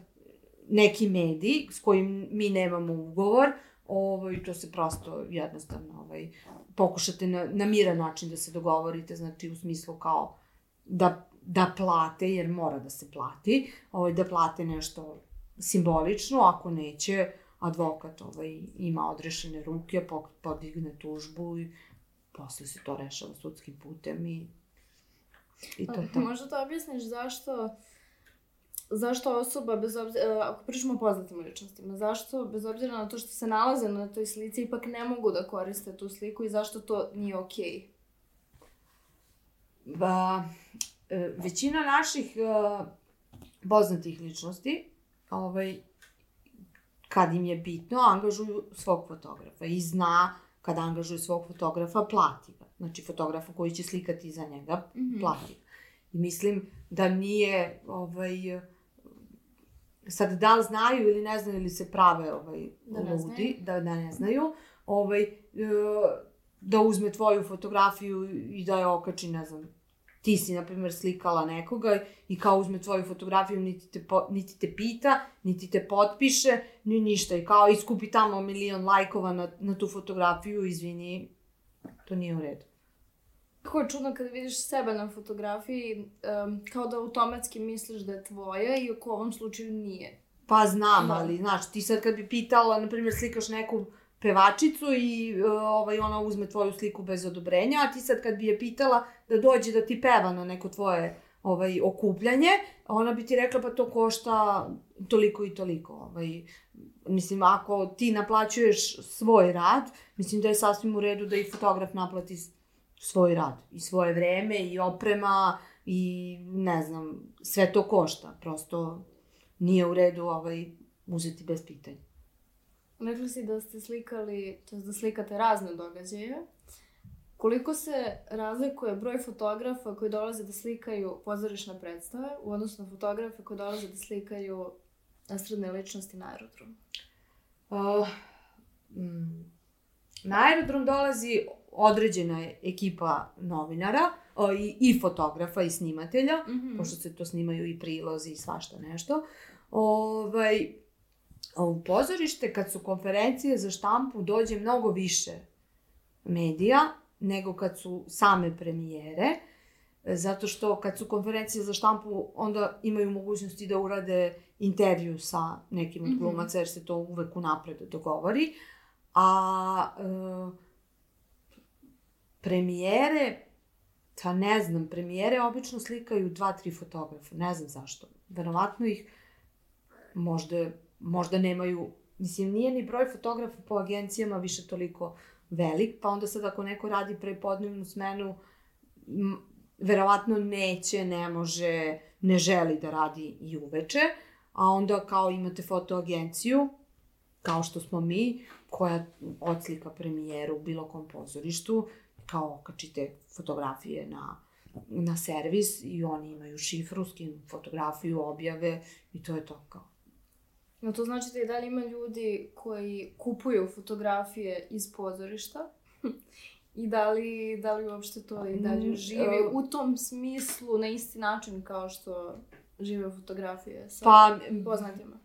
neki medij s kojim mi nemamo ugovor, ovaj, to se prosto jednostavno ovaj, pokušate na, na miran način da se dogovorite, znači u smislu kao da, da plate, jer mora da se plati, ovaj, da plate nešto simbolično, ako neće, advokat ovaj, ima odrešene ruke, podigne tužbu i posle se to rešava sudskim putem i, i to je to. Možda to objasniš zašto zašto osoba, bez obzira, ako pričamo o poznatim ličnostima, zašto, bez obzira na to što se nalaze na toj slici, ipak ne mogu da koriste tu sliku i zašto to nije okej? Ba, e, većina naših e, poznatih ličnosti, ovaj, kad im je bitno, angažuju svog fotografa i zna kad angažuju svog fotografa, plati ga. Znači, fotografa koji će slikati za njega, Mhm. plati ga. I mislim da nije, ovaj, sad da li znaju ili ne znaju ili se prave ovaj, Da ludi, da, da ne znaju, ovaj, e, da uzme tvoju fotografiju i da je okači, ne znam, ti si, na primjer, slikala nekoga i kao uzme tvoju fotografiju, niti te, po, niti te pita, niti te potpiše, ni ništa. I kao iskupi tamo milion lajkova na, na tu fotografiju, izvini, to nije u redu. Kako je čudno kada vidiš sebe na fotografiji, um, kao da automatski misliš da je tvoja, iako u ovom slučaju nije. Pa znam, Da. ali, znaš, ti sad kad bi pitala, na primjer, slikaš neku pevačicu i e, ovaj, ona uzme tvoju sliku bez odobrenja, a ti sad kad bi je pitala da dođe da ti peva na neko tvoje ovaj, okupljanje, ona bi ti rekla pa to košta toliko i toliko. Ovaj, mislim, ako ti naplaćuješ svoj rad, mislim da je sasvim u redu da i fotograf naplati svoj rad. I svoje vreme, i oprema, i ne znam, sve to košta. Prosto nije u redu ovaj, uzeti bez pitanja. Rekli si da ste slikali, to da slikate razne događaje. Koliko se razlikuje broj fotografa koji dolaze da slikaju pozorišne predstave u odnosu na fotografe koji dolaze da slikaju estradne ličnosti na aerodromu? Uh, mm, na aerodrom dolazi određena ekipa novinara o, i, i fotografa i snimatelja, Mm pošto se to snimaju i prilozi i svašta nešto. Ovaj, a u pozorište, kad su konferencije za štampu, dođe mnogo više medija nego kad su same premijere, zato što kad su konferencije za štampu, onda imaju mogućnosti da urade intervju sa nekim od Mhm. glumaca, jer se to uvek unapred dogovori. A e, premijere, pa ne znam, premijere obično slikaju dva, tri fotografa, ne znam zašto. Verovatno ih možda, možda nemaju, mislim, nije ni broj fotografa po agencijama više toliko velik, pa onda sad ako neko radi prepodnevnu smenu, verovatno neće, ne može, ne želi da radi i uveče, a onda kao imate fotoagenciju, kao što smo mi, koja odslika premijeru u bilo kom pozorištu, kao okačite fotografije na, na servis i oni imaju šifru, skinu fotografiju, objave i to je to kao. No to znači da i dalje ima ljudi koji kupuju fotografije iz pozorišta i da li, da li uopšte to i dalje Mm, živi u tom smislu na isti način kao što žive fotografije sa Pa, poznatima.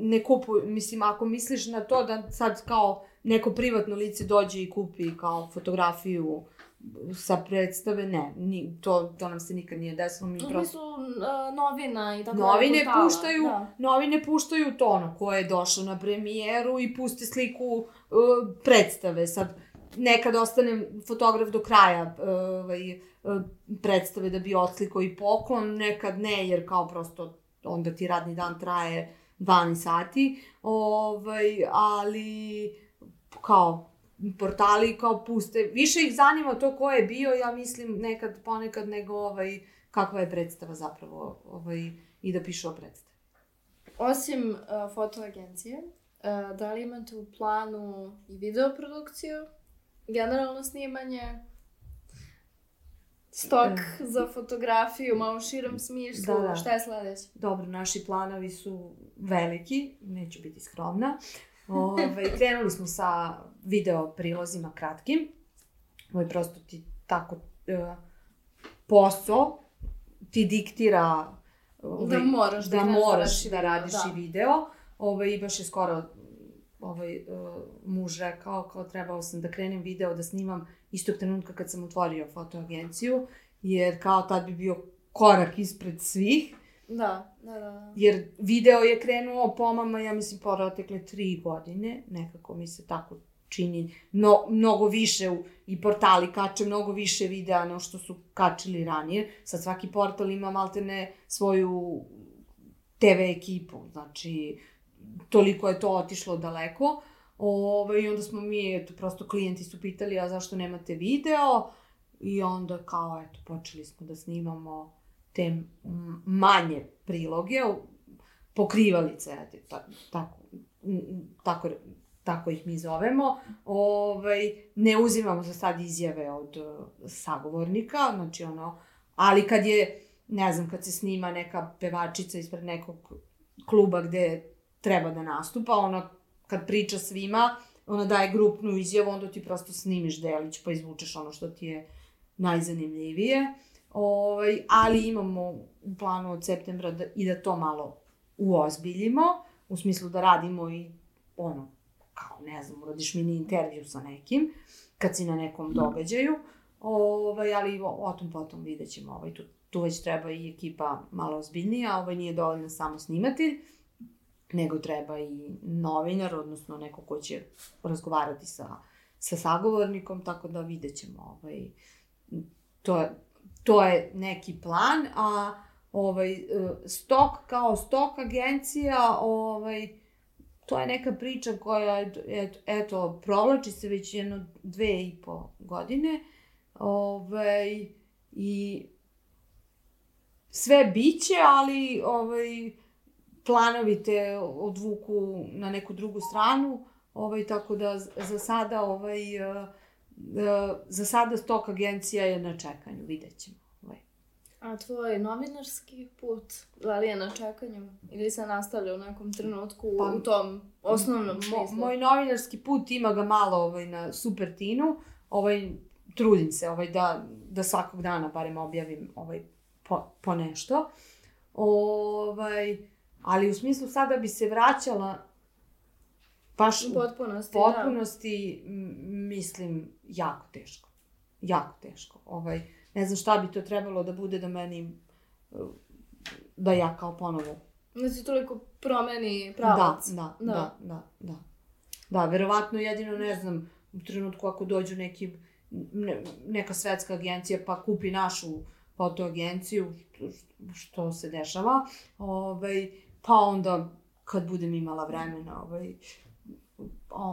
ne kupuju, mislim, ako misliš na to da sad kao neko privatno lice dođe i kupi kao fotografiju sa predstave, ne, ni, to, to nam se nikad nije desilo, mi U prosto... smislu uh, novina i tako Novine portala, puštaju, Da. novine puštaju to ono, ko je došao na premijeru i pusti sliku uh, predstave. Sad, nekad ostane fotograf do kraja uh, ovaj, uh, predstave da bi odslikao i poklon, nekad ne, jer kao prosto onda ti radni dan traje 12 sati, ovaj, ali kao portali kao puste, više ih zanima to ko je bio, ja mislim nekad ponekad nego ovaj, kakva je predstava zapravo ovaj, i da pišu o predstavi. Osim uh, fotoagencije, uh, da li imate u planu i videoprodukciju, generalno snimanje, stok za fotografiju, malo u širem smislu, Da, da. šta je sledeće? Dobro, naši planovi su veliki, neću biti skromna. Ove, krenuli smo sa video prilozima kratkim. Ovo je prosto ti tako e, posao ti diktira Da moraš da da, da moraš da video, radiš da. i video. Ove, I baš je skoro ovaj, uh, muž rekao kao trebao sam da krenem video da snimam istog trenutka kad sam otvorio fotoagenciju, jer kao tad bi bio korak ispred svih. Da, da, da. da. Jer video je krenuo pomama, ja mislim, protekle tri godine, nekako mi se tako čini, no, mnogo više u, i portali kače mnogo više videa no što su kačili ranije. Sad svaki portal ima maltene svoju TV ekipu, znači toliko je to otišlo daleko. Ove, I onda smo mi, eto, prosto klijenti su pitali, a zašto nemate video? I onda kao, eto, počeli smo da snimamo te manje priloge, pokrivalice, ta, tako, tako, tako ih mi zovemo. Ovaj, ne uzimamo za sad izjave od uh, sagovornika, znači ono, ali kad je, ne znam, kad se snima neka pevačica ispred nekog kluba gde treba da nastupa, ona kad priča svima, ona daje grupnu izjavu, onda ti prosto snimiš delić pa izvučeš ono što ti je najzanimljivije. Ovaj, ali imamo u planu od septembra da, i da to malo uozbiljimo, u smislu da radimo i ono, kao ne znam, uradiš mini intervju sa nekim, kad si na nekom događaju, ovaj, ali o, o tom potom vidjet ćemo, ovaj, tu, tu već treba i ekipa malo ozbiljnija, ovaj nije dovoljno samo snimatelj, nego treba i novinar, odnosno neko ko će razgovarati sa, sa sagovornikom, tako da vidjet ćemo, ovaj, to je, to je neki plan, a ovaj, e, stok kao stok agencija, ovaj, to je neka priča koja, eto, eto provlači se već jedno dve i po godine, ovaj, i sve biće, ali ovaj, planovi te odvuku na neku drugu stranu, ovaj, tako da za sada ovaj, uh, za sada stok agencija je na čekanju, vidjet ćemo. Ovaj. A tvoj novinarski put, da li je na čekanju ili se nastavlja u nekom trenutku pa, u tom osnovnom smislu? Mo, moj novinarski put ima ga malo ovaj, na Supertinu, ovaj, trudim se ovaj, da, da svakog dana barem objavim ovaj, po, po nešto. Ovaj, ali u smislu sada bi se vraćala baš u potpunosti, potpunosti da. mislim jako teško. Jako teško. Ovaj, ne znam šta bi to trebalo da bude da meni da ja kao ponovo da se toliko promeni pravac. Da, da, da, da, da, da. Da, verovatno jedino ne znam u trenutku ako dođu neki ne, neka svetska agencija pa kupi našu fotoagenciju, što, što se dešava, ovaj, pa onda kad budem imala vremena, ovaj,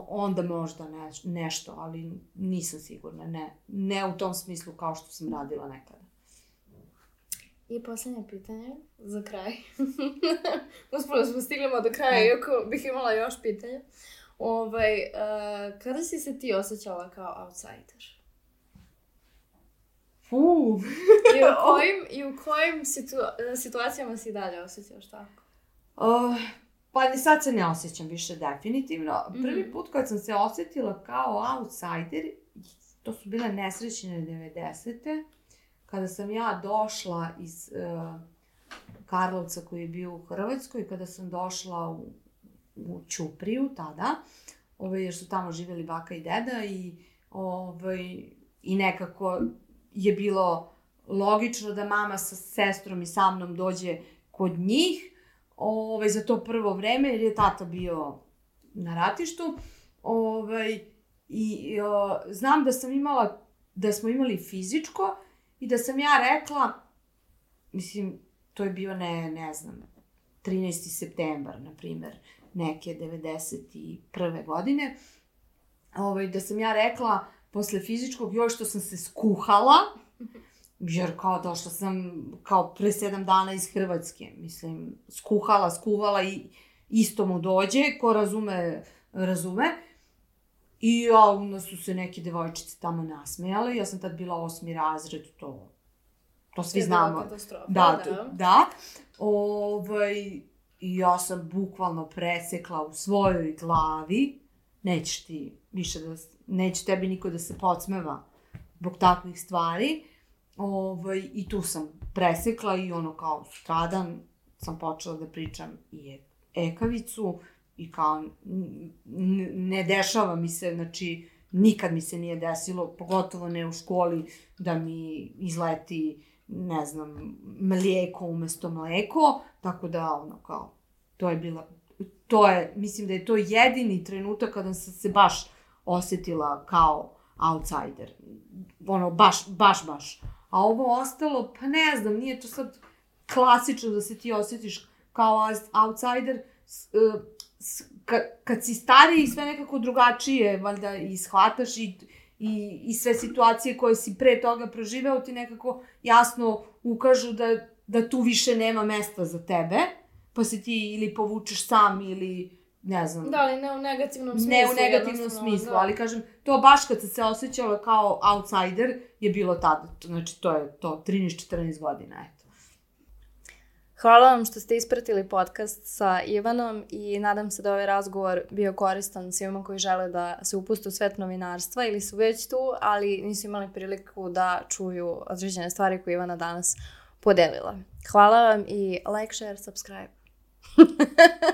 onda možda ne, nešto, ali nisam sigurna, ne. Ne u tom smislu kao što sam radila nekada. I poslednje pitanje, za kraj. Uspolo smo stiglimo do kraja, ne. iako bih imala još pitanja. Ovaj, uh, kada si se ti osjećala kao outsider? Fu. I u kojim, i u kojim situ, situacijama si dalje osjećaš tako? Uh, pa ni sad se ne osjećam više definitivno. Prvi -hmm. put kad sam se osetila kao outsider, to su bile nesrećene 90. Kada sam ja došla iz uh, Karlovca koji je bio u Hrvatskoj, kada sam došla u, u Ćupriju tada, ovaj, jer su tamo živjeli baka i deda i, ovaj, i nekako je bilo logično da mama sa sestrom i sa mnom dođe kod njih ovaj, za to prvo vreme, jer je tata bio na ratištu. Ovaj, I o, znam da sam imala, da smo imali fizičko i da sam ja rekla, mislim, to je bio ne, ne znam, 13. septembar, na primer, neke 91. godine, ovaj, da sam ja rekla, posle fizičkog, još što sam se skuhala, jer kao došla sam kao pre sedam dana iz Hrvatske, mislim, skuhala, skuvala i isto mu dođe, ko razume, razume. I ja, onda su se neke devojčice tamo nasmejale, ja sam tad bila osmi razred, to, to svi je znamo. katastrofa, da. Da, da. Ovaj, I ja sam bukvalno presekla u svojoj glavi, nećeš ti više da, neće tebi niko da se podsmeva zbog takvih stvari. Ovaj, I tu sam presekla i ono kao sutradan sam počela da pričam i ekavicu i kao ne dešava mi se, znači nikad mi se nije desilo, pogotovo ne u školi, da mi izleti, ne znam, mlijeko umesto mleko, tako da ono kao, to je bila, to je, mislim da je to jedini trenutak kada sam se baš osetila kao outsider. Ono, baš, baš, baš. A ovo ostalo, pa ne znam, nije to sad klasično da se ti osjetiš kao outsider, uh, kad, kad si stariji sve nekako drugačije, valjda, i shvataš i, i, i sve situacije koje si pre toga proživeo ti nekako jasno ukažu da, da tu više nema mesta za tebe, pa se ti ili povučeš sam ili ne znam. Da, ali ne u negativnom smislu. Ne u negativnom smislu, da. ali kažem, to baš kad sam se osjećala kao outsider je bilo tada. Znači, to je to, 13-14 godina, eto. Hvala vam što ste ispratili podcast sa Ivanom i nadam se da ovaj razgovor bio koristan svima koji žele da se upuste u svet novinarstva ili su već tu, ali nisu imali priliku da čuju određene stvari koje Ivana danas podelila. Hvala vam i like, share, subscribe.